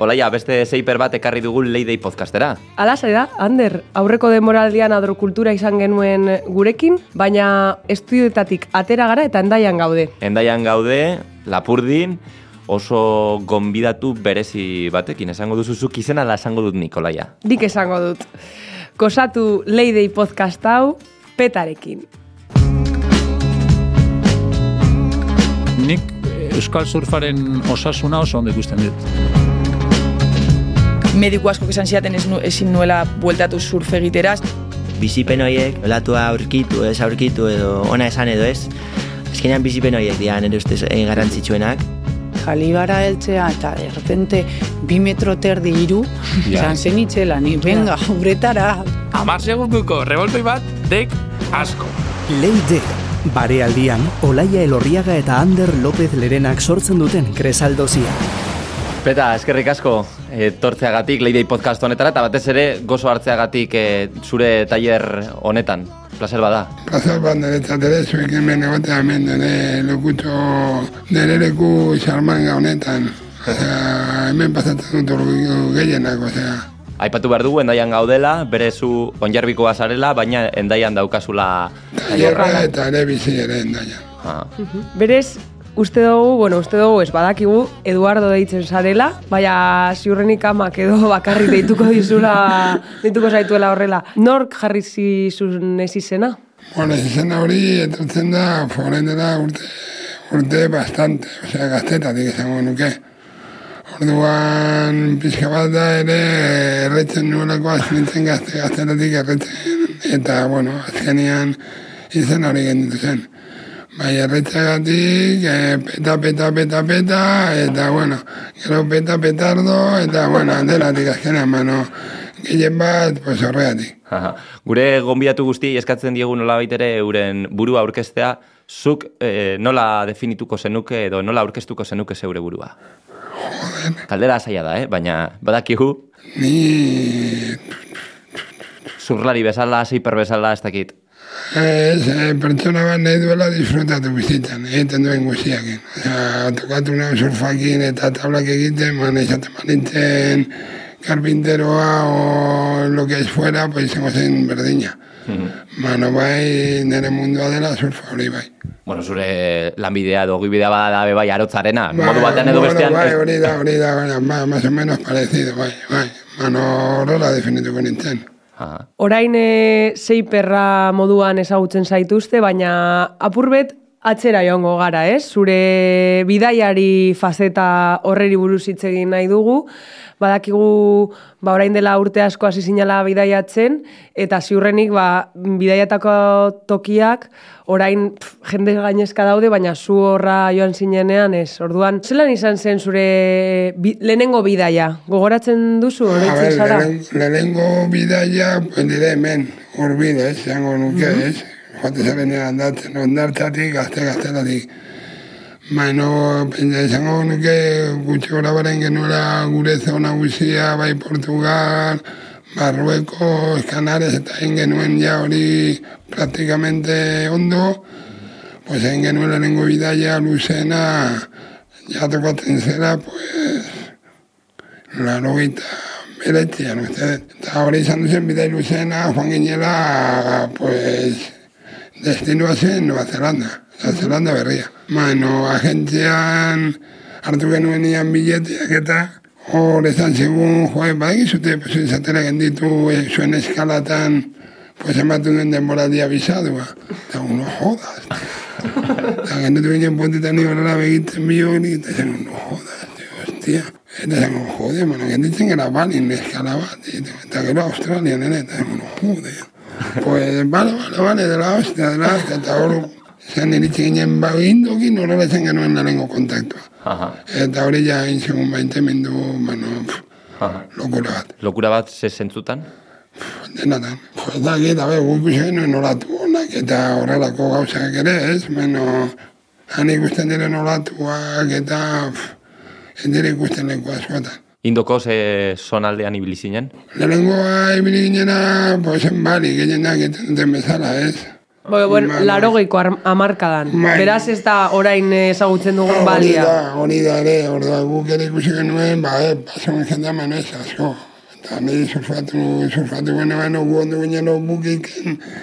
Olaia, beste zeiper bat ekarri dugun Leidei podcastera. Ala da, Ander, aurreko demoraldian adrokultura izan genuen gurekin, baina estudioetatik atera gara eta endaian gaude. Endaian gaude, lapurdin, oso gonbidatu berezi batekin. Esango duzuzuk izena da esango dut Nikolaia. Dik esango dut. Kosatu Leidei podcast hau petarekin. Nik Euskal Surfaren osasuna oso ondo ikusten dut. Mediku asko esan ziaten ez nu, ezin nuela bueltatu surf egiteraz. Bizipen horiek, olatua aurkitu, ez aurkitu edo ona esan edo ez. Azkenean bizipen horiek dira nire ustez egin garrantzitsuenak. Jalibara heltzea eta de repente bi metro terdi iru, Ja. yeah. zen itxela, ni venga, uretara. Amar segunduko revoltoi bat, dek asko. Leide, barealdian, Olaia Elorriaga eta Ander López Lerenak sortzen duten kresaldozia. Peta, eskerrik asko etortzeagatik Leidei podcast honetara eta batez ere gozo hartzeagatik eh, zure tailer honetan. Placer bada. Plazer bat niretzat ere, zuek hemen egotea hemen nire lekutxo nire leku xarmanga honetan. Osea, hemen pasatzen dut gehienak, osea. Aipatu behar dugu, endaian gaudela, bere zu onjarbikoa zarela, baina endaian daukazula Tailerra eta ere bizi ere endaian. Ah. Berez, uste dugu, bueno, uste dugu ez badakigu Eduardo deitzen zarela, baina ziurrenik amak edo bakarrik deituko dizula, deituko zaituela horrela. Nork jarri zizun ez izena? Bueno, izena hori etortzen da, foren dela urte, urte bastante, osea, gaztetatik izango nuke. Orduan pixka bat da ere erretzen nuelako nintzen gazte, gaztetatik erretzen. Eta, bueno, azkenean izen hori genditu zen. Bai, erretxagatik, e, peta, peta, peta, peta, eta, bueno, gero peta, petardo, eta, bueno, delatik azkenean, mano, gehien bat, pues horregatik. Aha. Gure gonbidatu guzti eskatzen diegu nola baitere euren burua aurkeztea, zuk eh, nola definituko zenuke edo nola aurkeztuko zenuke zeure burua? Kaldera zaila da, eh? baina badakigu Ni zurlari bezala, zeiper bezala, ez dakit. Ez, eh, pertsona bat nahi duela disfrutatu bizitzan, egiten duen guztiakin. Osea, tokatu nahi surfakin eta tablak egiten, man esaten manintzen karpinteroa o lo que es fuera, pues izango zen berdina. Mano bai, nire mundua dela surfa hori bai. Bueno, zure lanbidea edo gibidea bada da be bai arotzarena, Bai, modu batean edo bueno, bestean. Bai, hori da, hori da, bueno, ma- más o menos parecido, bai, bai. Mano horrela definituko nintzen. Orain e, sei perra moduan ezagutzen zaituzte, baina apurbet atzera joango gara, ez? Zure bidaiari fazeta horreri buruz hitz egin nahi dugu. Badakigu ba orain dela urte asko hasi zinala bidaiatzen eta ziurrenik ba bidaiatako tokiak orain pf, jende gainezka daude baina zu horra joan zinenean ez. Orduan, zelan izan zen zure bi, lehenengo bidaia? Gogoratzen duzu ver, zara? lehen- lehenengo bidaia, dire hemen, urbide, ez, zango nuke, ez, joate zarenean andatzen, ondartzatik, gazte gaztetatik. Baina, pentsa izango nuke gutxi gora baren genuela gure zona guzia, bai Portugal, Marruecos, Canarias, eta egin genuen ja hori praktikamente ondo, pues egin genuen lehenengo bidaia luzena, ja tokatzen zera, pues, laro gita beretzian, uste. Eta hori izan duzen bidai luzena, joan ginela, pues, destinua zen Nueva Zelanda, Nueva Zelanda berria. Bueno, agentzian hartu genuen ian eta hor esan zigun, joe, badakizute, pues, izatera genditu eh, zuen eskalatan, pues, ematen duen denboraldia bisadua. Eta uno, jodas. Eta genditu ginen puentetan ni horrela begitzen biok, eta zen, no jodas, tío, hostia. Eta zen, jode, bueno, genditzen gara balin eskala bat, eta, gero Australian eta zen, jode. Pues, vale, vale, vale, de la hostia, de la hostia, eta hor, zen iritsi ginen bagindokin horrela zen genuen lehenengo kontaktua. Aha. Eta hori ja egin segun baite mendu, bueno, lokura bat. Lokura bat ze zentzutan? denatan. Pues da, eta be, guk ikusi genuen olatu honak, eta horrelako gauzak ere, ez? Beno, han ikusten diren olatuak, eta pff, ez dire ikusten leku askotan. Indoko ze zonaldean ibili zinen? Lehenengoa ibili ginena, pues en bali, gehienak egiten duten bezala, ez? Bo, bueno, Bai, laro geiko amarkadan. Bai. Beraz ez da orain ezagutzen dugun Hori balia. da, hori da ere, orduan guk ere ikusi genuen, ba, eh, pasamen jendea manez asko. Eta surfatu, surfatu guen eban, gu ondo ginen bukik,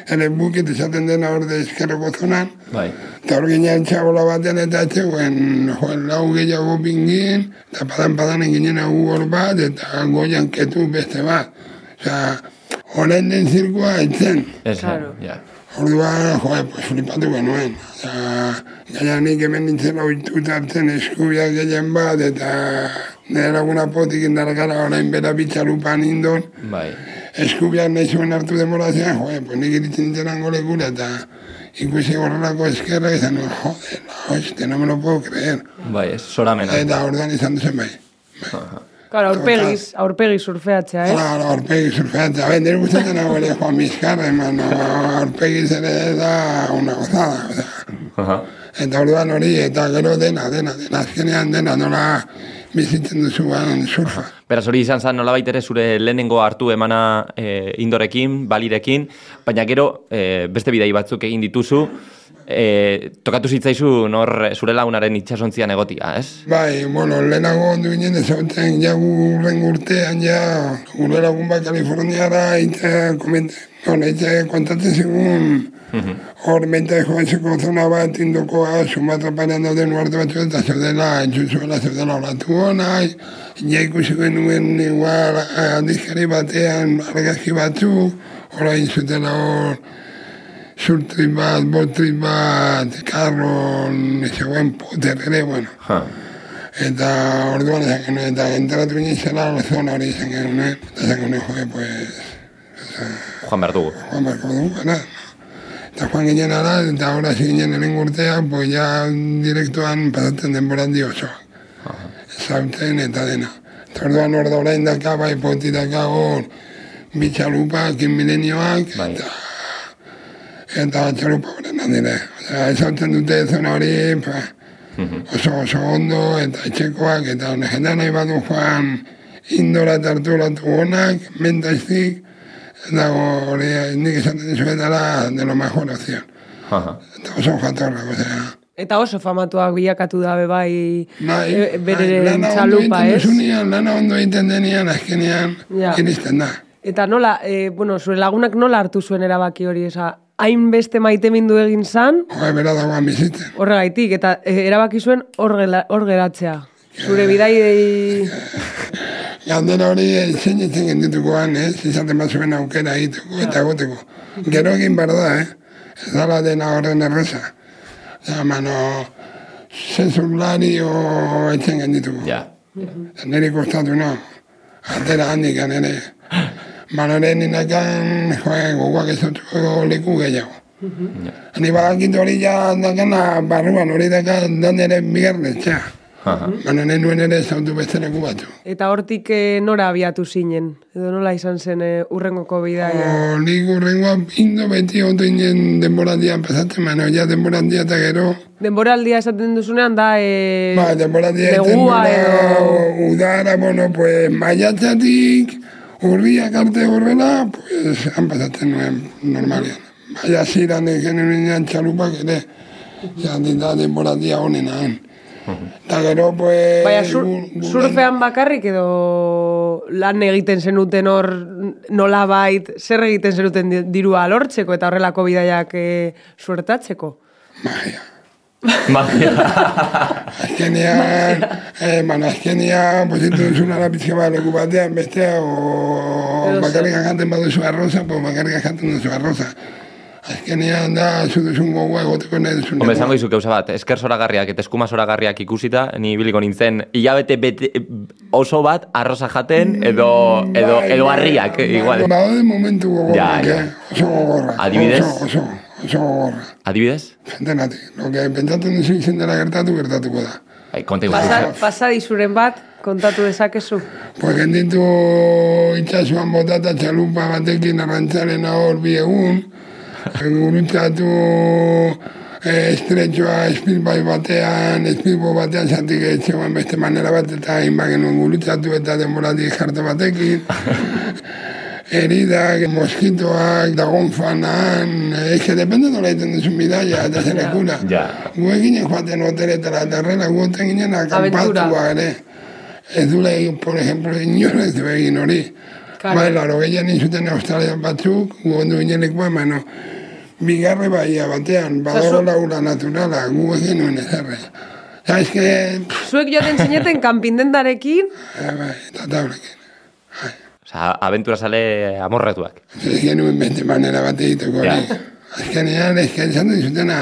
ere bukit esaten dena orde eskerreko zonan, Bai. eta hor ginen txabola batean eta etxeguen, joan, lau gehiago pingin, eta padan padan ginen agu hor bat, eta goian ketu beste bat. Osea, orain den zirkua etzen. Ez, Claro. ja. Orduan, joe, pues flipatu genuen. Gaina nik hemen nintzen oituta hartzen eskubiak gehien bat, eta nire laguna potik indargara orain bera bitxalupan indon, Bai. eskubiak nahi zuen hartu demorazean, joe, pues nik iritzen nintzen angolekura, eta ikusi horrelako eskerra, izan, nuen, joder, la hostia, no me lo puedo creer. Bai, ez, soramena. Eta orduan izan duzen bai. Claro, aurpegiz, aurpegiz surfeatzea, ez? Claro, aurpegi surfeatzea. A ver, nire gustatzen hau ere Juan Bizkarra, hermano, aurpegiz ere da una gozada, osea. Aha. Eta orduan hori, eta gero dena, dena, dena, azkenean dena, nola bizitzen duzuan surfa. Beraz hori izan zen nolabait ere zure lehenengo hartu emana e, indorekin, balirekin, baina gero e, beste bidai batzuk egin dituzu, e, tokatu zitzaizu nor zure lagunaren itxasontzian egotia, ez? Bai, bueno, lehenago ondu ginen ezagutzen ja urren urtean ja gure lagun bat Kaliforniara itxe koment, itxe kontatzen zigun. Hor mente joatzeko zona bat indokoa Sumatra parean dauden uarte batzu eta zeudela entzuzuela zeudela olatu hona ja ikusi genuen igual eh, aldizkari batean argazki batzu orain zutela hor surtrit bat, botrit bat, karron, zegoen poter ere, bueno. Ha. Eta orduan esan genuen, eta entratu ginen zela zona hori esan genuen, eta esan genuen, pues, Joan behar dugu. Juan Marko dugu, gara. Eta joan ginen ara, eta ahora si ginen lehen urtea, pues ya direktuan pasatzen denboran di oso. Zauten eta dena. Eta orduan hor da orain daka, bai poti daka hor, bi txalupak, milenioak, Bai. eta eta txalupa horren dire. Osea, ezautzen dute zona hori, pa, oso oso ondo, eta etxekoak, eta hone jendea nahi badu joan indora latu honak, mentaztik, eta hori nik esaten dizuetara de lo mejor. Aha. Eta oso jatorra, osea. Eta oso famatuak bilakatu dabe bai, Bai, e, bere lana txalupa, ez? duzunean, lana ondo egiten denean, azkenean, Ja. iristen da. Eta nola, e, bueno, zure lagunak nola hartu zuen erabaki hori, esa, hainbeste maite mindu egin zan, Joa, bera dagoan bizitzen. horregaitik, eta e, erabaki zuen hor geratzea. Zure bidai Galdera hori zein etzen genditukoan, ez? Izaten bat zuen aukera egiteko eta egoteko. Gero egin behar da, eh? Ez dala dena horren erreza. Ja, mano, zenzurlari o etzen gendituko. Ja. Eta niri kostatu no. Atera handik ere. Manoren inakan, joe, gogoak ezotuko leku gehiago. Ni badakit hori ja dakana barruan hori dakan dan ere bigarretxea. Aha. Manoren nuen ere zautu beste leku batu. eta hortik e, nora abiatu zinen, edo nola izan zen e, urrengoko bidaia. O, nik urrengoa indo beti oto inen denborandia pasatzen, mano, ja denborandia eta gero, Denboraldia esaten duzunean da e, ba, denborandia egiten edo... udara, bueno, pues, maiatzatik, urriak arte horrela, pues, han pasatzen nuen normalian. Baina ziran egen nuen txalupak ere, ja, da denborandia honenan. Eta gero, pues... Baina sur, surfean bakarrik edo lan egiten zenuten hor nola bait, zer egiten zenuten di- dirua lortzeko eta horrelako bidaiak e, suertatzeko? Magia. Magia. Azkenean, eh, man, azkenean, pozitu duzun ara pizka bat leku batean, bestea, o bakarrik jaten baduzu arroza, pues bakarrik jaten duzu arroza. Azkenean da, zu duzun gogoa egoteko nahi duzun Hombre, esango izu gauza bat, esker zoragarriak eta eskuma zoragarriak ikusita, ni biliko nintzen, hilabete bete, oso bat arroza jaten, edo, edo, Bai, edo bai, harriak, bai, igual. Badaude momentu gogorrak, Ja, ja. eh? Oso gogorra. Adibidez? Oso, oso, oso gogorra. Adibidez? Zentenatik. Lo que pentsatzen duzu izen dela gertatu, gertatuko da. Bai, konta Pasa, igual. pasa dizuren bat, kontatu dezakezu. Pues genditu itxasuan botata txalupa batekin arrantzaren hor bi egun, gurutzatu eh, estretxoa espilbai batean, espilbo batean zatik etxean beste manera bat eta hainbat genuen gurutzatu eta denboratik jarte batekin. heridak, moskitoak, dagon fanan, ez que depende nola egiten duzun bidaia, eta zer lekura. Ja. Gu eginen joaten hoteletara, eta horrela gu oten ginen akampatua ere. Ez dule, por ejemplo, inor ez du egin hori. Claro. Bai, laro gehiago nintzuten australian batzuk, gu ondu ginen lekua, baina bigarre baia batean, badago laura naturala, gu egin nuen ezerre. Ja, ez que, pff, Zuek joaten zineten kanpindendarekin, eh, bai, eta taulekin. Osa, aventura sale amorretuak. Ez genuen beste manera bat egiteko Ja. Azkenean, ez que esan dizutena,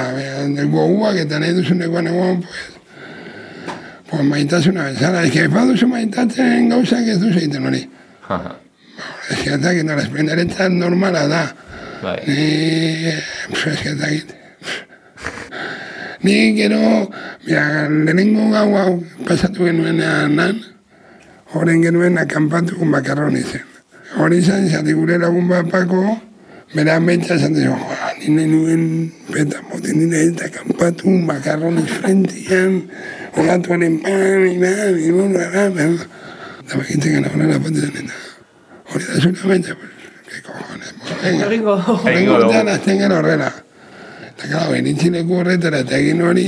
goguak eta nahi duzunekoan egon, pues, pues maitasuna bezala. Ez que baduzu maitatzen gauzak ez duzu egiten hori. Ez que eta nola esplendaretzat normala da. bai. Ni, eta Ni gero, mira, lehenengo gau hau pasatu genuen nan, horren genuen akampatu makarroni zen. Hori izan, zati gure lagun bat pako, bera metxa esan joa, nire nuen peta moten nire eta akampatu makarroni frentian, olatuaren pan, ina, nire, nire, nire, eta bakintzen gana horrela patetan eta. Hori da zure metxa, pues, que cojones, pues, venga. Egingo Egingo Horrengo dugu. urtean azten gara horrela. Eta, claro, iritsi leku horretara eta egin hori...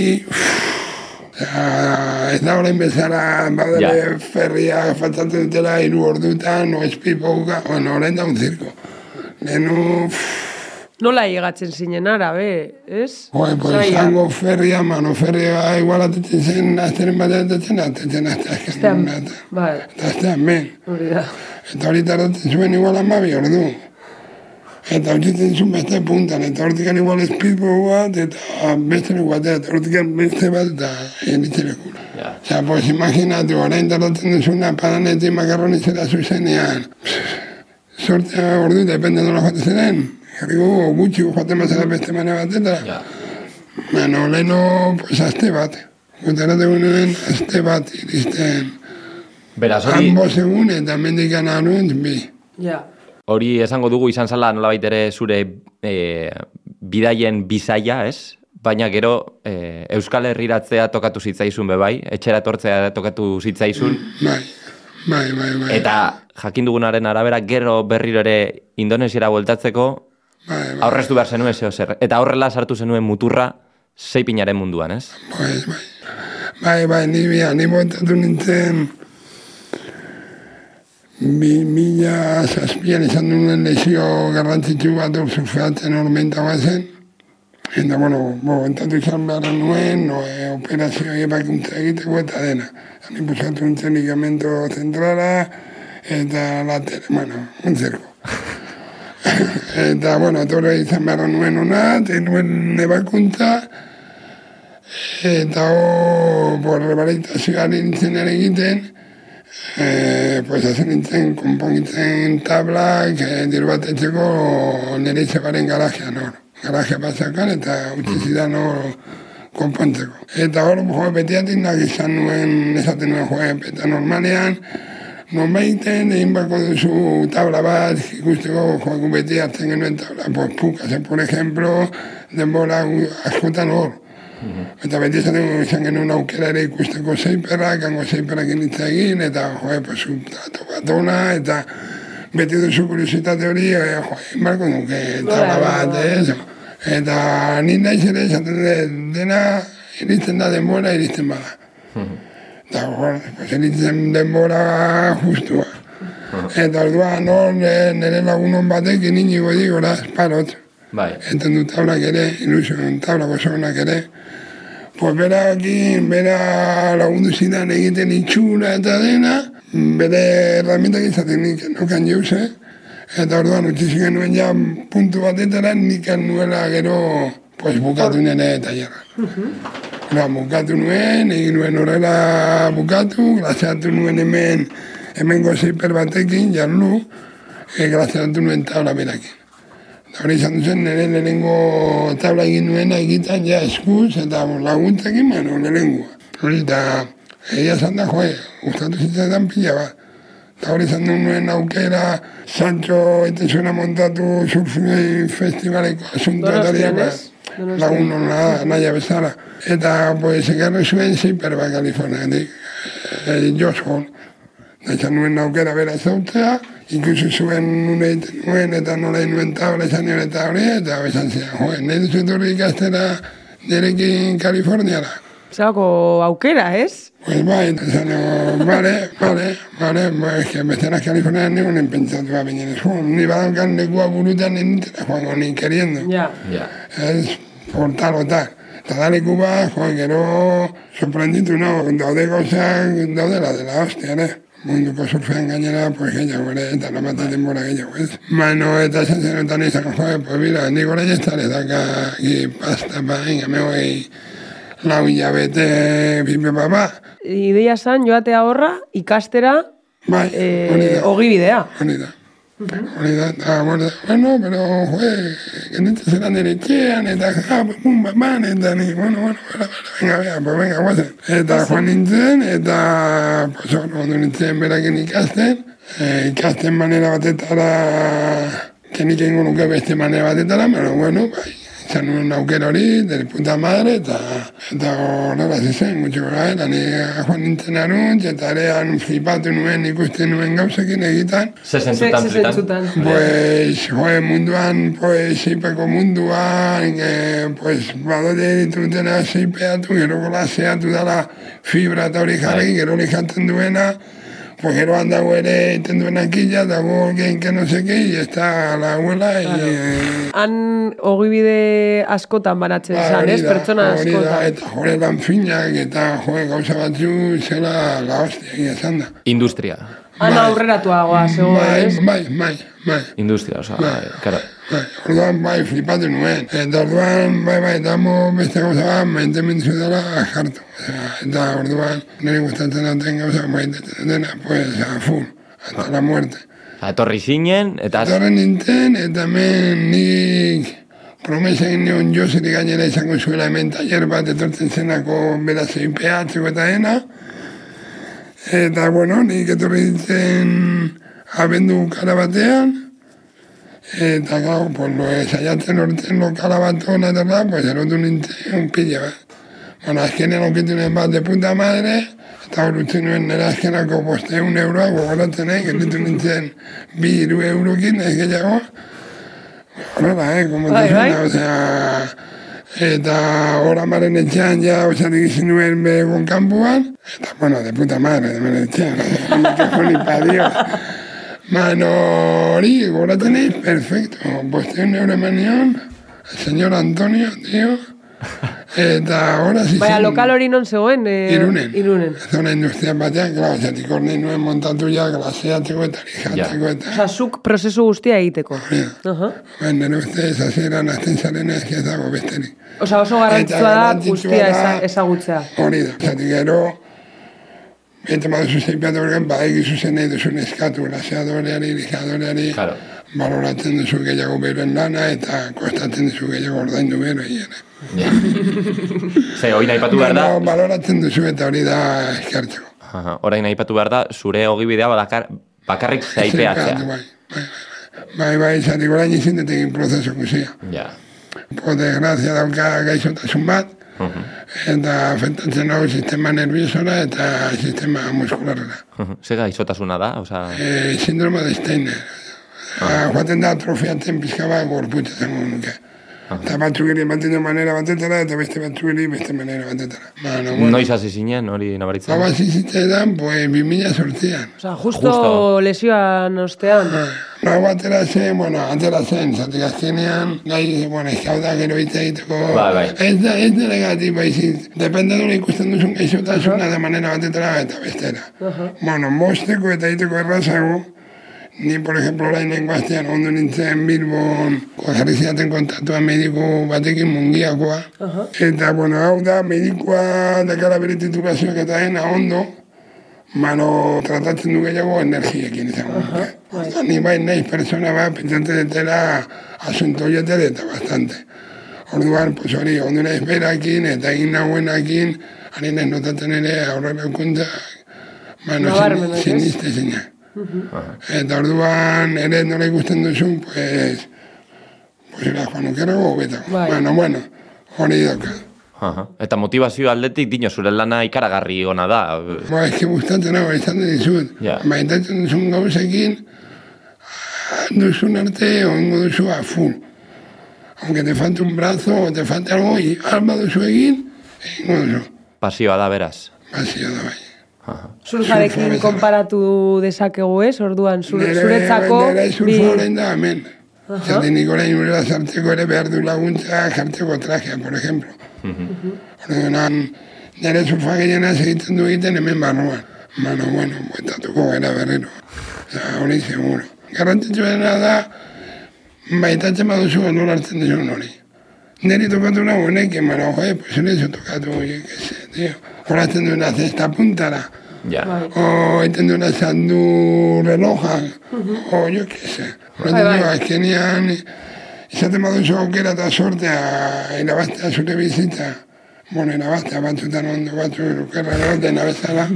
Ez da horrein bezala, badere Ja. ferria faltatzen dutela hiru ordutan, o espipouka, bueno, horrein da un zirko. Lehenu, nola llegatzen zinen ara, be, ez? joe, pues, izango ferria, mano, ferria igual atetzen zen, azteren bat atetzen, atetzen azte Astean, azken. bai, Eta aztean, men. hori da. Eta hori tardatzen zuen igual amabi ordu. Eta utzitzen zuen beste puntan, eta hortikan igual speedboat bat, eta beste leku bat, eta hortikan beste bat, eta enitzen lekura. Ja. Osea, pues imaginatu, orain tardatzen duzuna padanetik makarroni zera zuzenean. Sortea ordu, depende nola joate zeren. Jarriko gutxi joaten bazara beste mane batetara. Ja. Bueno, leheno, pues, aste bat. Gutarate nuen, aste bat iristen. Beraz, hori, Hanbo segun eta mendikan anuen, bi. Ja. hori esango dugu izan zala nolabait ere zure e, bidaien bizaia, ez? Baina gero e, Euskal Herriratzea tokatu zitzaizun bebai, etxera etortzea tokatu zitzaizun, Bai, bai, bai, bai. eta jakin dugunaren arabera gero berriro ere Indonesiara bueltatzeko bai, bai, aurreztu behar zenuen zeo zer. Eta horrela sartu zenuen muturra zeipinaren munduan, ez? bai, bai. Bai, bai, ni bia, ni bontatu nintzen bi mila zazpian izan duen lesio garrantzitsu bat surfeatzen ormenta zen. Eta, bueno, bontatu izan behar nuen, no, e, operazio ebakuntza egiteko eta dena. Ni busatu nintzen ligamento zentrala, eta latere, bueno, un zerko. eta, bueno, torre izan behar nuen ona, eta nuen ebakuntza, eta ho, por rebalitazioari nintzen ere egiten, eh, pues hazen nintzen konpongitzen tablak, eh, diru bat etxeko nire izabaren garajean hor. Garaje bazakan eta utzi zidan hor konpontzeko. Eta hor, jo, betiatik nak izan nuen, esaten nuen jo, eta normalean, Norbaiten egin bako duzu tabla bat, ikusteko joaku beti hartzen genuen tabla, pues pukazen, por ejemplo, denbora askotan hor. Eta beti esaten izan genuen aukera ere ikusteko zeiperrak, hango zeiperrak initza egin, eta joe, pues, trato bat ona, eta beti duzu kuriositate hori, eh, joe, egin barko nuke tabla bat, ez? Eta ni naiz ere esaten dut, dena iristen da denbora, iristen bada. Eta hor, pues, eritzen denbora justua. Eta orduan hor, eh, nire lagunon batekin inigo digora, esparot. Bai. Enten du tablak ere, ilusion tablak oso onak ere. Pues berakin, bera lagundu zidan egiten itxura eta dena, bere herramientak izaten nik nokan jauze. Eta orduan utzi genuen ja puntu batetara nikan nuela gero pues, bukatu nire tailerra. Ba, bukatu nuen, egin nuen horrela bukatu, graziatu nuen hemen, hemen gozeiper batekin, jarlu, e, graziatu nuen tabla berakin. Eta hori izan duzen, nire lehenengo tabla egin nuena egitan ja eskuz eta laguntzekin, bueno, lehenengoa. Hori eta egia esan da, joe, gustatu zitzaidan pila bat. Eta hori izan nuen aukera, Sancho eta zuena montatu surfing festivaleko Donostian, ez? Donostian. lagun hona naia bezala. Eta, pues, ekarri zuen zeiper bat Kalifornia, eh, Josh Hall. Da izan nuen aukera bera ezautzea, ikusi zuen nune nuen, eta nola nuen tabla esan nire eta hori, eta esan zian, jo, nahi duzu etorri ikastera nirekin Kaliforniara. Zako aukera, ez? Pues bai, esan nago, bale, bale, bale, ba, es que bestera Kaliforniara nigunen pentsatu ba, binen ez, jo, ni badaukan lekua burutan nintera joango ni queriendo. Ja. Ja. Ez, por tal o tal. Eta da leku ba, jo, gero, sorprenditu, no, daude gauzak, daudela dela hostia, ere. Munduko surfean gainera, pues gehiago ere, eta namate denbora gehiago, ez? Mano, eta esan zen otan izan, jo, pues mira, nik orain ez tare daka, gi pasta, ba, inga, me hoi, lau hilabete, pipe, papa. Ideia zan, joatea horra, ikastera, Bai, eh, ogibidea. Hori da. Hori da, eta, bueno, pero, joe, genete zelan nire etxean, eta, ja, pues, bum, bam, bam, eta ni, bueno, bueno, bera, bera, venga, venga, pues, venga, guazen. Eta joan nintzen, eta, pues, hor, ondo nintzen berakin ikasten, eh, ikasten manera batetara, kenik egingo nuke beste manera batetara, pero, bueno, bai, izan nuen aukera hori, de puta madre, eta, eta horrela zen, gutxi gara, eta ni joan nintzen aruntz, eta arean flipatu nuen ikusten nuen gauzekin egitan, Ze Ze, zentzutan, zentzutan. Pues, joe, munduan, pues, seipeko munduan, eh, pues, badode ditutena seipeatu, gero golaseatu dala fibra eta hori jarri, gero hori jaten duena, pues, gero handago ere iten duena killa, dago gen que no sé qué, y está la abuela, y... eh, Han ogibide askotan banatzen ba, zan, ez? Pertsona da, askotan. Eta jore lan finak, eta joe, gauza batzu, zela la hostia, egia da. Industria. Han aurreratuagoa, zegoen, Bai, ez? bai, bai, bai. Industria, oza, bai, karo. Bai, orduan bai flipatu nuen. Eta orduan, bai, bai, damo beste gauza bat, maite mintu dela jartu. Eta orduan, nire gustatzen dauten gauza, maite dena, pues, a full, hasta la muerte. Eta Etorri zinen, eta... Eta horren nintzen, eta hemen nik promesa egin nion Joseri gainera izango zuela hemen taller bat etortzen zenako bera zeipeatzeko eta dena. Eta, bueno, nik etorri nintzen abendu kara batean, eta, gau, pues, lo esaiatzen orten lokala bat hona eta da, pues, erotu nintzen un pila bat. Bueno, azkenean okitu nuen bat de puta madre, eta hor utzi nuen nire azkenako poste un euroa, gogoratzen nahi, gelditu nintzen bi iru eurokin, ez gehiago. Horrela, eh, como Bai, te bai. suena, o sea, eta hor amaren etxean ja osatik izin nuen begon kanpuan, eta, bueno, de puta madre, de mene etxean, eh, ni que fue ni pa Dios. Mano hori, gogoratzen nahi, perfecto, poste un euro eman nion, el señor Antonio, tío, eta ahora sí Baina lokal hori non zegoen? Eh, Irunen. Irunen. Zona industrial batean, claro, zatik hor nahi nuen montatu ja glaseatzeko eta lijatzeko eta... Osa, zuk prozesu guztia egiteko. Aha. Ben, nire ustez, hasieran azten zaren ez dago besterik. Osa, oso garrantzitsua Eta da guztia ezagutzea. Hori da, zatik gero, eta baduzu zeipiatu bergen, badegizu zen nahi duzun eskatu, glaseadoreari, lijadoreari, Claro. baloratzen duzu gehiago beroen lana, eta kostatzen duzu gehiago ordaindu bero, ere. Ja. Ze, hori nahi patu behar da, baloratzen duzu eta hori da eskertzeko. Aha, orain nahi patu behar da, zure ogibidea badakar, bakarrik zaipeatzea. Bai, bai, bai. Bai, bai, zatik orain izin dut egin prozesu guzia. Ja. Por desgracia dauka gaixotasun bat, eta afektatzen hau sistema nerviosora eta sistema muskularra. Ze gaizotasuna da, oza... E, sindroma de Steiner. Ah. Joaten da atrofiatzen pixka bat gorputza zango nuke. Eta batzuk ere ematen du manera batetara, eta beste batzuk ere beste manera batetara. Bueno, bueno. Noiz hasi zinen, hori nabaritzen? Hau hasi zitzaidan, pues, 2000 sortzian. Osa, justo, Justo. lesioan ostean. No, hau atera zen, bueno, atera zen, zatik azkenean, gai, bueno, da gero hitz egiteko, Bai, bai. ez da, ez da negatik, baizik, depende duen ikusten duzun gaixotasuna de manera batetara eta bestera. Bueno, mosteko eta egiteko errazago, ni, por ejemplo, orain nengo astean ondo nintzen Bilbon, jarri zidaten kontaktua mediku batekin mungiakoa, eta, bueno, hau da, medikua dakara bere titulazioak eta dena ondo, mano tratatzen du gehiago energiekin izango nuke. Orduan, Ni bai naiz persona bat, pentsante detela asunto horietara eta bastante. Orduan, pues hori, ondo naiz berakin eta egin nahuenakin, ari naiz notatzen ere aurrera kuntza, mano Nabarmenak, ez? siniste zinak. Eta orduan, ere nola ikusten duzun, pues, pues era Juan Ukerago hobeto. Bai. Bueno, bueno, hori doka. Aha. Eta motivazio aldetik, dino, zure lana ikaragarri ona da. Ba, ez que gustatzen hau, izan dut dizut. Ja. Maitatzen duzun gauzekin, duzun arte oingo duzu a full. Aunque te falte un brazo o te falte algo, y alba duzu egin, egingo duzu. Pasioa da beraz. Pasio da bai. Surfarekin konparatu dezakegu ez, orduan, zur, Nere- zuretzako... Nere bi- surfa orain da, hemen. Zaten nik orain urera sartzeko ere behar du laguntza jartzeko trajea, por ejemplo. Orduan, nire surfa gehienaz egiten du egiten hemen barruan. Bueno, bueno, buetatuko gara berriro. Osa, hori seguro. Garrantzitsuena da, baitatzen baduzu nola hartzen duzun hori. Neri tokatu nahi honek, emara, jo, eh, pues hori zo tokatu, oie, que se, tío. Horazten una zesta puntara. Ya. O entendu una sandu reloja. Uh -huh. O yo qué sé. Bai, bai. Es que ni han... Izaten badu zo aukera eta sortea enabaztea zure bizitza. Bueno, enabaztea batzutan ondo batzu erukerra erote enabezala.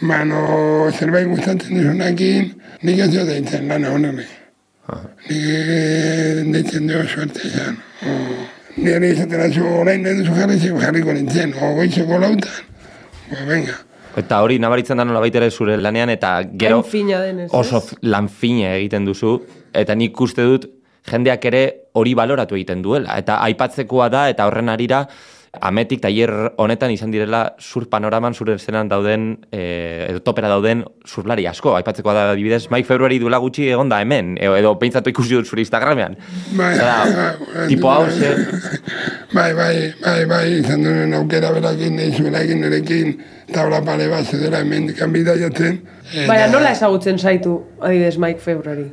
Mano, zerbait gustatzen duzunakin, nik ez jo deitzen lan honen. Uh -huh. Nik deitzen dugu suerte zan. Uh -huh. Nire izaten zu orain nahi duzu jarri zego jarriko nintzen, o goitzeko lautan. Ba, venga. Eta hori nabaritzen da nola ere zure lanean, eta gero denez, oso f- lan fine egiten duzu, eta nik uste dut jendeak ere hori baloratu egiten duela. Eta aipatzekoa da, eta horren arira, ametik tailer honetan izan direla sur panoraman, zure eszenan dauden, e, edo topera dauden surlari asko. Aipatzekoa da, adibidez, Mike Februari duela gutxi egon da hemen, edo, edo peintzatu ikusi dut zure Instagramean. Bai, bai, tipo hau, bai. ze, Bai, bai, bai, bai, izan duen aukera berakin, nahi zuenakin, nirekin, tabla pare bat zedela hemen dikan bidaiatzen. Baina nola ezagutzen zaitu, adibidez, Mike Februari?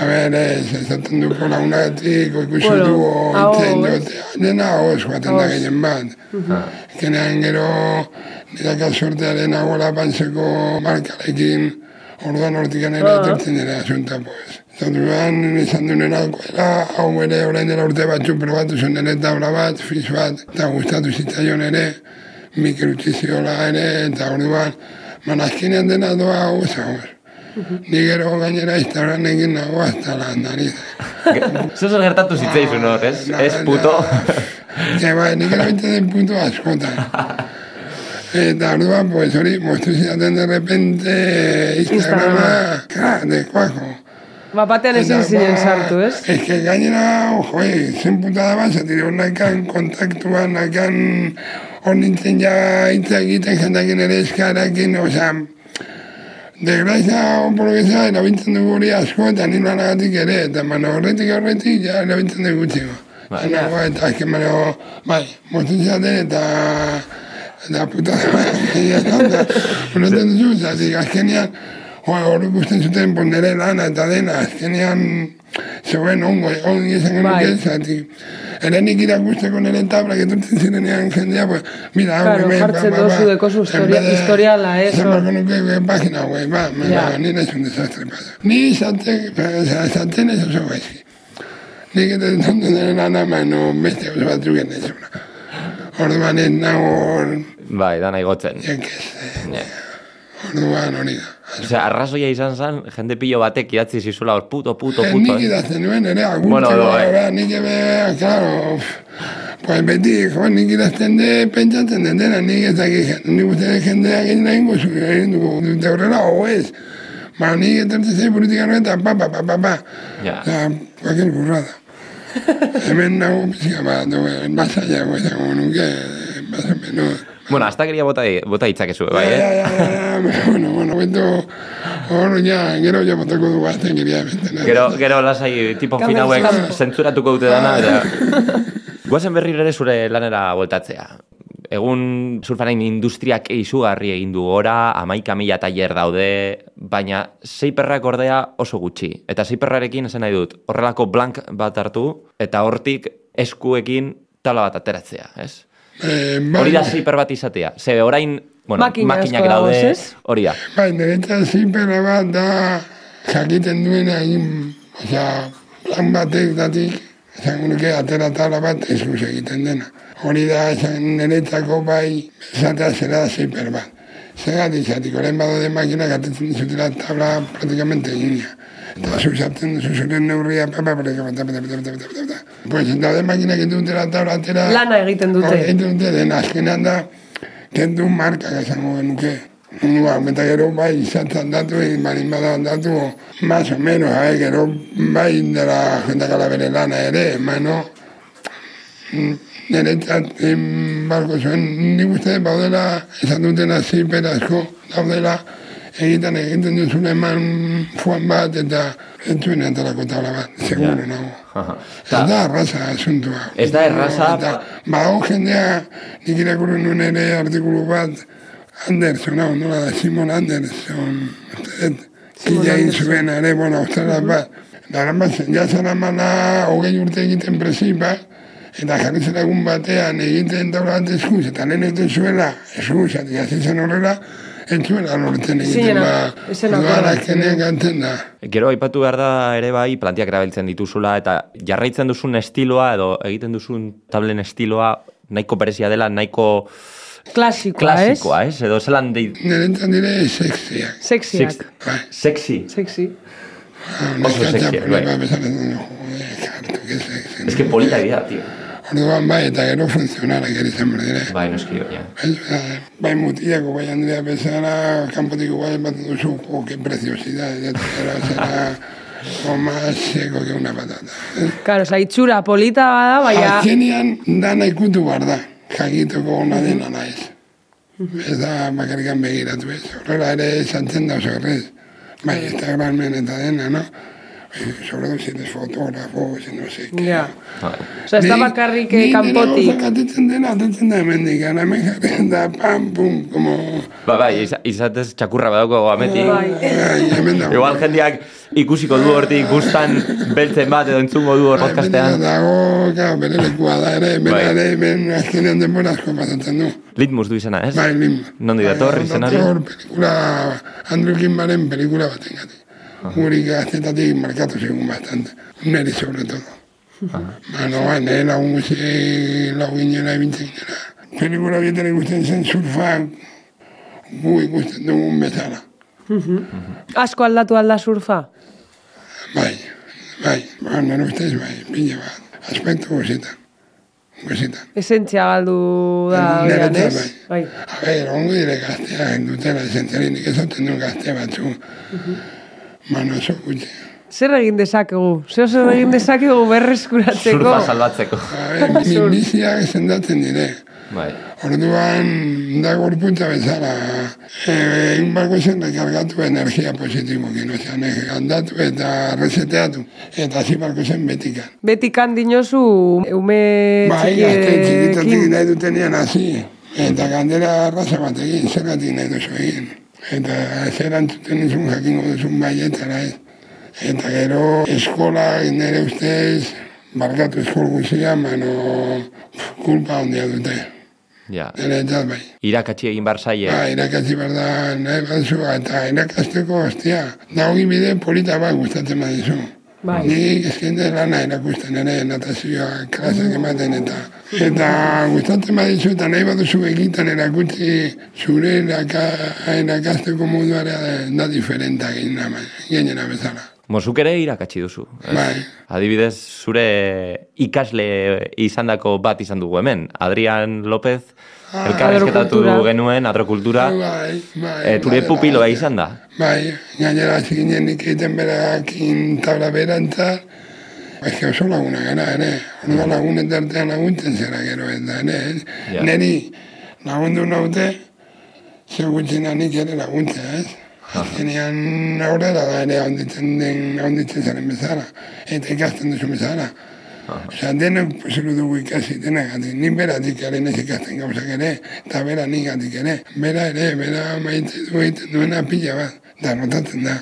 A ber, ez, ezaten du pola unagatik, ikusi Bueno, du, hau, itzen ez? dut, dena hoz, joaten da gehien bat. Kenean gero, niraka sortearen agola pantzeko markarekin, orduan hortikan ere Ah. etortzen dira asunta, pues. Zatuan, izan duen era, hau ere orain dela urte batzu probatu zen ere tabla bat, fiz bat, eta gustatu zitzaion ere, mikrutiziola ere, eta orduan, man azkenean dena doa hau, hau, Ni gero gainera Instagram egin nago hasta la nariz. zer gertatu zitzaizun hor, ez? Ez puto. Ja, bai, nik erabiltzen den puntu askotan. Eta orduan, pues hori, moztu zidaten de repente Instagrama, ka, de kuajo. Ba, batean ezin zinen sartu, ez? Ez que gainera, ojo, eh, zen putada bat, zatire, nahikan kontaktuan, nahikan hor nintzen ja hitz egiten jendakin ere eskarakin, osea, Degraiza oporgeza erabintzen dugu hori asko eta nilara gatik ere, eta mano horretik horretik ja erabintzen dugu txiko. Ba, Ena, ba, eta azken mano, bai, motzitzaten eta... Eta puta da, eta ulotzen duzu, zazik, azkenean, hori guztien zuten pondere lana eta dena, azkenean, zegoen ongo, ongi esan Bai. genuke, zatik, ere nik irakusteko nire tabla, getortzen zirenean jendea, pues, mira, hau, Claro, hemen, jartzen dozu dekozu historia- historiala, ez, barko nuke web página, güey, ba, Ja. va, nire es un desastre, pasa. Ni zaten, zaten ez oso gaizki. Nik eta zondu nire lana, mano, beste oso batzuk genezuna. Orduan ez nago, hor, Bai, da nahi gotzen. jenkez, orduan hori da. Osea, arrazoia izan zen, jende pilo batek idatzi zizula hor, puto, puto, Eh, puto. Nik eh? idazten nuen, ere, Bueno, bai. bueno, nik ebe, claro, pues beti, jo, nik idazten de, pentsatzen den dena, nik ez dakik, nik uste de jendeak egin nahi zuen, egin dugu, dute horrela, o ez. Ba, nik etortzen zei politika eta pa, pa, pa, pa, pa. Ja. Eta, cualquier burrada. Hemen nago pizka bat, basaiago izango nuke, más o menos. Bueno, hasta quería bota, bota itzakezu, bai, Ja, eh? ja, ja, ja, bueno, bueno, bento, hor, ja, gero ja botako dugu azten giria benten. Gero, gero lasai tipo Kamera fin hauek eskampo. zentzuratuko dute dana, eta... Guazen berriro ere zure lanera voltatzea. Egun surfaren industriak izugarri egin du gora, amaika mila tailer daude, baina zeiperrak ordea oso gutxi. Eta zeiperrarekin esan nahi dut, horrelako blank bat hartu, eta hortik eskuekin tala bat ateratzea, ez? Eh, bai, Hori da zeiper bat izatea. Ze orain, bueno, makinak daude, hori da. Bai, niretzat zipera bat da jakiten duena egin, osea, plan batek datik, esan nuke atera tala bat eskuz egiten dena. Hori da, esan niretzako bai, esatea zera ziper bat. Zegatik, zatik, orain badaude makinak atetzen dizutela tabla praktikamente egina zuzatzen zuzuren neurria, pues daude makina egiten dutela taula atera... Lana egiten dute. Egiten dute, den azkenan da, kendu markak esango genuke. Ba, eta gero bai izantzan datu, balin badan datu, más o menos, hai, gero bai dela jendak bere lana ere, mano, niretzat barko zuen, nik uste, baudela, esan dutena ziperazko, daudela, egiten egiten duzun eman fuan bat, eta entzuen entarako tabla bat, seguro nago. Ez da erraza asuntua. Ez da erraza- Eta, badago jendea, nik irakurri nuen ere artikulu bat, Anderson, hau, nola da, Simon Anderson, dut, kila egin zuen ere, bueno, australa bat, Dara bat, ja zara mana hogei urte egiten presipa, eta jarri zera egun batean egiten taula bat eskuz, eta lehen egiten zuela, eskuz, eta jazi zen horrela, ez zuela lortzen egiten, ba, azkenean gantzen da. Gero aipatu behar da ere bai plantiak erabiltzen dituzula eta jarraitzen duzun estiloa edo egiten duzun tablen estiloa nahiko berezia dela, nahiko Klasikoa, klasikoa, ez? Edo zelan dei... Nirentzan dire sexiak. Sexiak. Sex- Sexy. Sexy. Oso sexiak, bai. Ba. Ez que polita dira, tío. Orduan bai, eta gero funtzionalak izan behar dire. Bai, noski, ja. Bai, eh, bai mutilako, bai Andrea bezala, kanpotik igual bat duzu, jo, que preciosidad, eta gero será o más seco que una patata. Eh? Claro, oza, itxura polita bada, baina... Azkenean dana ikutu behar da, jakiteko ona dena naiz. Ez da bakarrikan begiratu ez. Horrela ere santzen da oso errez. Bai, Instagramen eta dena, no? Sobre todo si eres fotógrafo, si no sé qué. Ja. Oza, ez da bakarrik eh, kanpotik. Ni atetzen dena, atetzen da hemendik, ana hemen jarri da, pam, pum, como... Ba, bai, iza- izatez txakurra badauko ametik. Bai. Ai, hemen da. Igual jendeak ikusiko du hortik gustan beltzen bat edo entzungo du hor podcastean. Dago, claro, bere lekua da ere, bere Bai. ere, hemen azkenean denbora asko pasatzen du. Litmus du izena, ez? Bai, lim. Nondi dator izenari? Dator, pelikula, Andrew Kimbaren pelikula baten gati. Guri gaztetatik markatu segun bastante. Neri sobre todo. Bueno, bai, nire lagun guzi lagun ginera ebintzen ginera. Pelikula bieten ikusten zen surfa gu ikusten dugun bezala. Asko aldatu alda surfa? Bai, bai, ba, nire ustez bai, pila bat. Aspektu guzitan. Guzitan. Esentzia galdu da, Nire oian, ez? Bai. A ber, ongo dire gazteak dutela esentzialinik ez duten duen gazte batzu. Mano, oso gutxi. Zer egin dezakegu? Zer zer egin dezakegu berreskuratzeko? Surfa salbatzeko. A ber, mi, biziak sendatzen dire. Bai. Orduan, da gorputza bezala, egin barko zen rekargatu energia positibokin, ozean, e, andatu eta reseteatu, eta hasi barko zen betikan. Betikan dinozu ume Bai, gazte txikitatik txikiekin. nahi dutenean hasi, eta gandera arraza bat egin, zergatik nahi duzu egin. Eta zer antzuten izun jakingo duzun baietara ez. Eta gero eskola nire ustez, barkatu eskol guzia, mano kulpa handia dute. Ja. Nire etzat bai. Irakatsi egin bar zaie. Ba, irakatzi behar da, nahi batzu, eta irakasteko, ostia, da hogi bide polita bat gustatzen badizu. Bai. Ni eskende lana erakusten ere, natazioa, klasak ematen eta eta gustatzen badizu eta nahi baduzu egiten erakutsi zure eraka- erakasteko moduara da diferenta gainera bezala. Mozuk ere irakatsi duzu. ez? Bai. Adibidez, zure ikasle izandako bat izan dugu hemen. Adrian López Ah, elkarrezketatu genuen, adrokultura. Bai, bai. Eh, ture bai, pupiloa bai. izan da. Bai, gainera ginen nik egiten berakin tabla berantza, Eske oso laguna gara ere, orduan lagunen artean laguntzen zera gero eta ere, ez? Ja. Neri lagundu naute, ze gutxina nik ere laguntza, ez? Azkenean aurrera da ere onditzen den, onditzen zaren bezala, eta ikasten duzu bezala. Osea, denok posilu dugu ikasi, denagatik, nik beratik ere ez ikasten gauzak ere, eta bera nik gatik ere. Bera ere, bera maite du egiten duena pila bat, da notatzen da.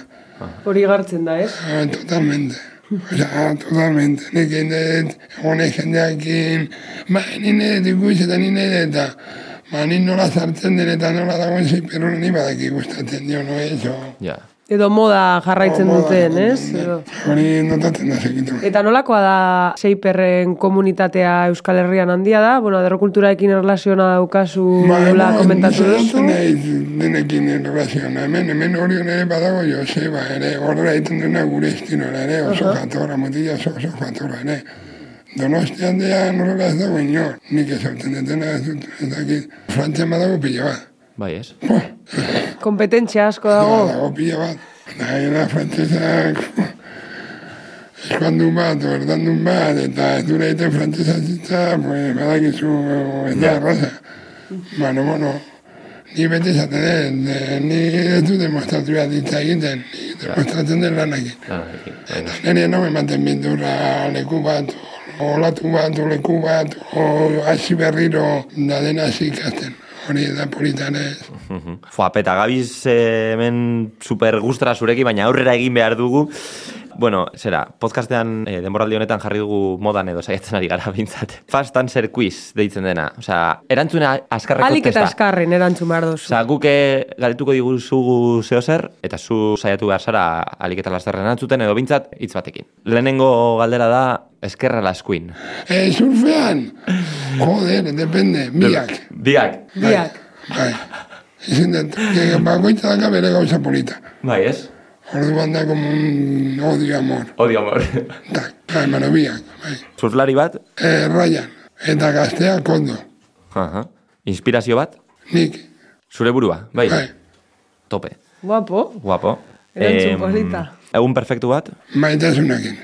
Hori gartzen da, ez? Ah, totalmente. Osea, totalmente. Nik egin dut, egonek jendeakin, ba, nine dut ikusi eta nine dut, eta ba, nik nola zartzen dut eta nola dagoen perun ni badaki gustatzen dio, no ez, o... Ja. Edo moda jarraitzen moda duten, ez? Hori notatzen da segitu. Eta nolakoa da seiperren komunitatea Euskal Herrian handia da? Bueno, aderrokulturaekin erlaziona daukazu nola komentatu duzu? Naiz denekin erlaziona. Hemen, hemen hori ere badago Joseba ere, horrela egiten duena gure estilora ere, oso jatorra, motila oso, oso jatorra ere. Donostian dea horrela ez dago inor. Nik ez hauten dutena ez dut, ez dakit. Frantzian badago pila bat. Bai, ez? Kompetentzia asko dago. Dago pila bat. Eta gainera frantzesak eskandun bat, o erdandun bat, eta ez dure egiten frantzesa zitza, pues, badakizu, ez da erraza. Bueno, bueno, ni beti esaten dut, eh, ni ez du demostratu behar ditza egiten, ni demostratzen den lanakin. Bueno. Nire no ematen bindurra leku bat, olatu bat, o leku bat, o hasi berriro da dena hasi ikasten. Hori da politan ez. Mhm. Fua, peta, gabiz hemen super gustra zurekin, baina aurrera egin behar dugu. Bueno, zera, podcastean eh, denboraldi honetan jarri dugu modan edo saiatzen ari gara bintzat. Fast answer quiz deitzen dena. Osea, erantzuna azkarreko Alik eta testa. eskarren erantzun behar duzu. Osa, guk eh, galdetuko diguzugu zeo zer, eta zu saiatu behar zara alik eta lasterren erantzuten, edo bintzat hitz batekin. Lehenengo galdera da, eskerra laskuin. Eh, surfean, joder, depende, biak. Biak. Biak. Bai. Ezin dut, que bakoitza daka bere gauza polita. Bai, ez? Orduan da como un odio amor. Odio amor. Tak, bai, mano biak, bai. Surflari bat, Eh, Ryan, eta gaztea kondo. Aha. inspirazio bat, Nik, zure burua, bai. bai, Tope. Guapo. Guapo. Erantzun Em, polita. Egun perfektu bat, maitasunakin.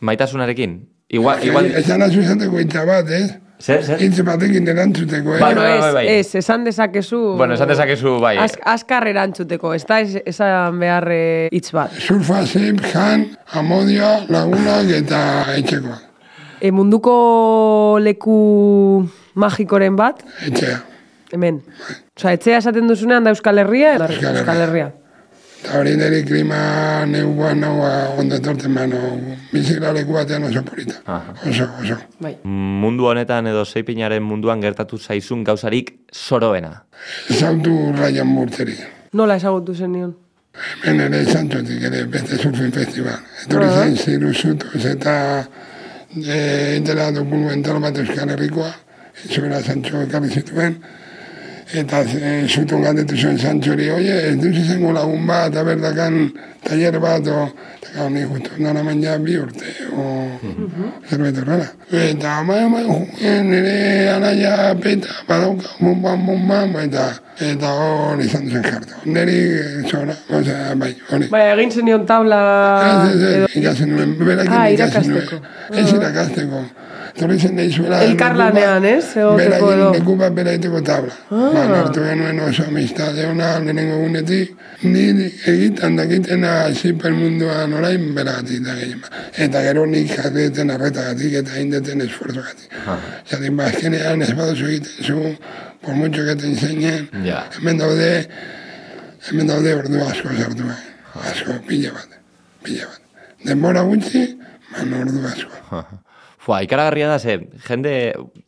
maitasunarekin. Igual, igual... Esan azu izateko hitza bat, ez? Zer, zer? Hitz batekin erantzuteko, eh? Bai, Bueno, bai, ez, bai, bai. ez, esan dezakezu... Bueno, esan dezakezu, bai. Az, azkar erantzuteko, ez da ez, esan behar eh, hitz bat. Surfa, zip, jan, amodioa, lagunak eta etxekoak. E, munduko leku magikoren bat, Etxea. hemen. Osa, etxea esaten duzunean da Euskal Herria, Euskal Herria. Euskal Herria. Eta hori niri klima neua naua ondo etorten mano. Bizikla leku batean oso polita. Aha. Oso, oso. Bai. Mundu honetan edo zeipinaren munduan gertatu zaizun gauzarik soroena. Zautu Ryan Murteri. Nola ezagutu zen nion? Hemen ere Santxotik ere beste surfing festival. Etorri Ah. zain ziru zutuz eta e, intela dokumental bat Euskal Herrikoa. Zuera Santxo ekarri zituen. Eta e, zutun galdetu zuen Santxori, oie, ez duz izango lagun bat, aberdakan taller bat, o, eta gau ni justu nara ja bi urte, o zerbait horrela. Eta ma, ma, nire anaia peta, badauka, bum, bam, bum, bam, eta, eta hori izan zen jartu. Niri, zora, osea, bai, hori. Bai, egin zen tabla... Ez, ez, edo- ez, ikasi nuen, berakin Ah, ikasi nuen. irakasteko. Ez irakasteko. Torri zen deizuela... Elkarlanean, ez? Egoteko Berakin edo. leku bat bera egiteko tabla. Ah. Ba, hartu genuen oso amistade ona, lehenengo gunetik, ni egitan dakitena zipen munduan orain beragatik da gehien. bat. Eta gero nik jarreten arretagatik eta indeten esfuerzogatik. Zaten, ba, azkenean ez baduzu egiten zu, por mucho que te enseñen, Ja. hemen daude, hemen daude ordu asko sartu bai. Asko, pila bat, pila bat. Denbora gutxi, man ordu asko. Fua, ikaragarria da, ze, jende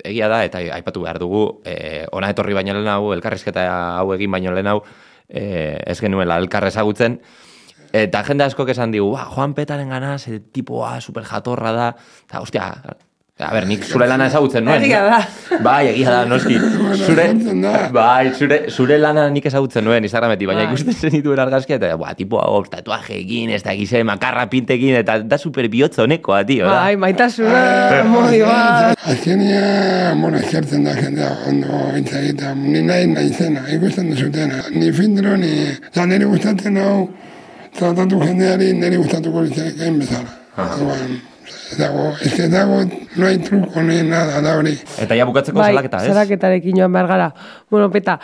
egia da, eta aipatu behar dugu, eh, ona etorri baino lehen hau, elkarrizketa hau egin baino lehen hau, eh, ez genuela elkar ezagutzen, eta jende askok esan digu, "Ba, Juan Petaren gana, ze tipoa super jatorra da, eta, ostia, a ber, nik zure lana ezagutzen nuen. Egia da. Bai, egia da, noski. Zure, bai, zure, zure lana nik ezagutzen nuen Instagrametik, baina Bai. ikusten zenituen argazkia, eta, buah, tipoa hor, tatuaje egin, ez da gize, makarra pintekin, eta da super bihotz honekoa, tio, da. Bai, maitasuna, modioa... Azkenia, bueno, eskertzen da jendea ondo hitz egiten, ni nahi nahi zena, ikusten duzutena. Ni filtro, ni... Ja, niri gustatzen hau, tratatu jendeari niri gustatuko litzakein bezala. Orduan, ez dago, ez dago, no hay truco ni nada, da hori. Eta ja bukatzeko Bai, salaketa, ez? salaketarekin joan behar gara. Bueno, peta,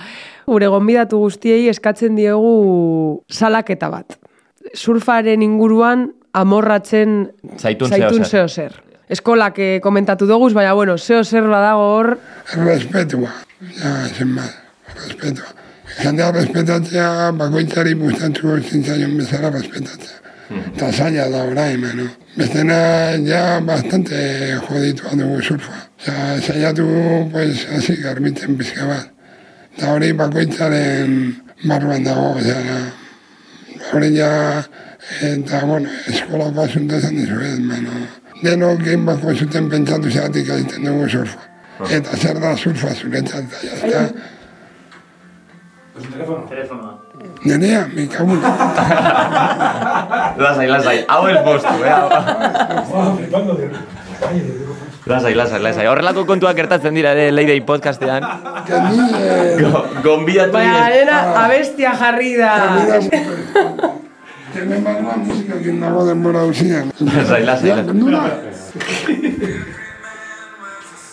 gure gonbidatu guztiei eskatzen diogu salaketa bat. Surfaren inguruan amorratzen Zaitun zaitun zeo zer. Eskolak eh, komentatu dugu, baina bueno, zeo zer badago hor, Respetua, ja, zen bat, respetua. Jendea respetatzea, bakoitzari gustatuko zintzaion bezala respetatzea. Eta zaila da orain, no? Bestena ja bastante joditua dugu surfa. Osa, saiatu, pues, hasi garbitzen pizka bat. Eta hori bakoitzaren barruan dago, osea, hori ja, eta, bueno, eskolako asunto esan dizuet, mano. Denok egin bako zuten pentsatu zeatik egiten dugu surfa. Eta zer da surfa zuretzat, eta jazta. Nerea, me cago en... Lasai, lasai, hau ez bostu, eh? Lasai, lasai, lasai. Horrelako kontuak gertatzen dira ere Leidei podcastean. Go, gonbidatu Baina, arena, abestia jarri da. Hemen barruan musikakin nago denbora usian. Lasai, lasai, lasai.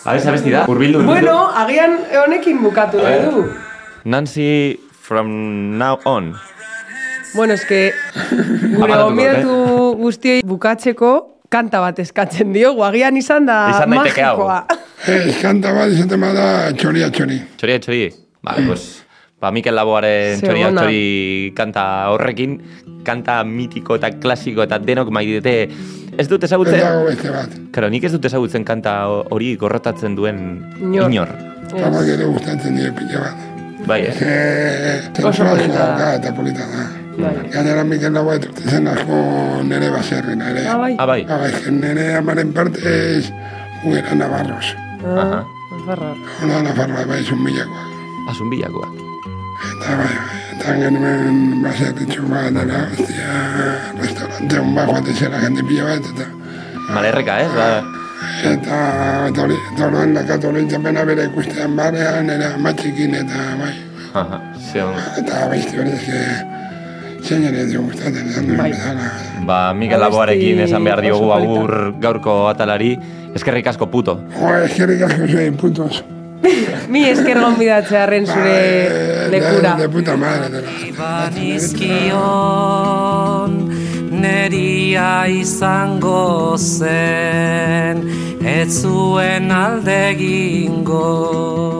Abez, abesti da? Urbildu. urbildu. Bueno, agian honekin bukatu A ver. du. Nancy from now on. Bueno, eske gure Aparatuko, gonbidatu guztioi bukatzeko kanta bat eskatzen diogu, agian izan da Izan magikoa. Ez, kanta bat izaten bada txoria txori. Txoria, txori. Vale, pues... Ba, Mikel Laboaren txoria, txori kanta horrekin, kanta mitiko eta klasiko eta denok maidete. Ez dut Ez ezagutzen... dago beste bat. Karo, nik ez dut ezagutzen kanta hori gorrotatzen duen Inor. inor. Papak ere gustatzen die pila bat. Bai, eh? Eh, Oso polita eta polita da. Bai. Gainera Mikel Laboa etorte zen asko nere baserrena ere. Ah, bai. Ah, bai. Ah, bai, nere amaren partez juguera navarros. Aha. Nafarra. Hola, nafarroa, bai, zun milakoak. Asun bilakoak. Eta bai, bai, eta genuen baserritxu bat, dela, hostia, restaurante hon bat joate zera jende pila bat, eta Malerreka, ez? Ba, eta eta orduan dakatu hori txapena bere ikustean barean, nera amatxikin, eta bai, eta baizti hori eske, zein ere dio gustatzen, esan duen Bai. bezala. Ba, Mikel Laboarekin esan behar diogu agur gaurko atalari. Eskerrik asko puto. Jo, eskerrik asko zein, putos. Mi esker gonbidatzearen zure Bai, lekura. De, de puta madre, dela. Neria izango zen ez zuen alde egingo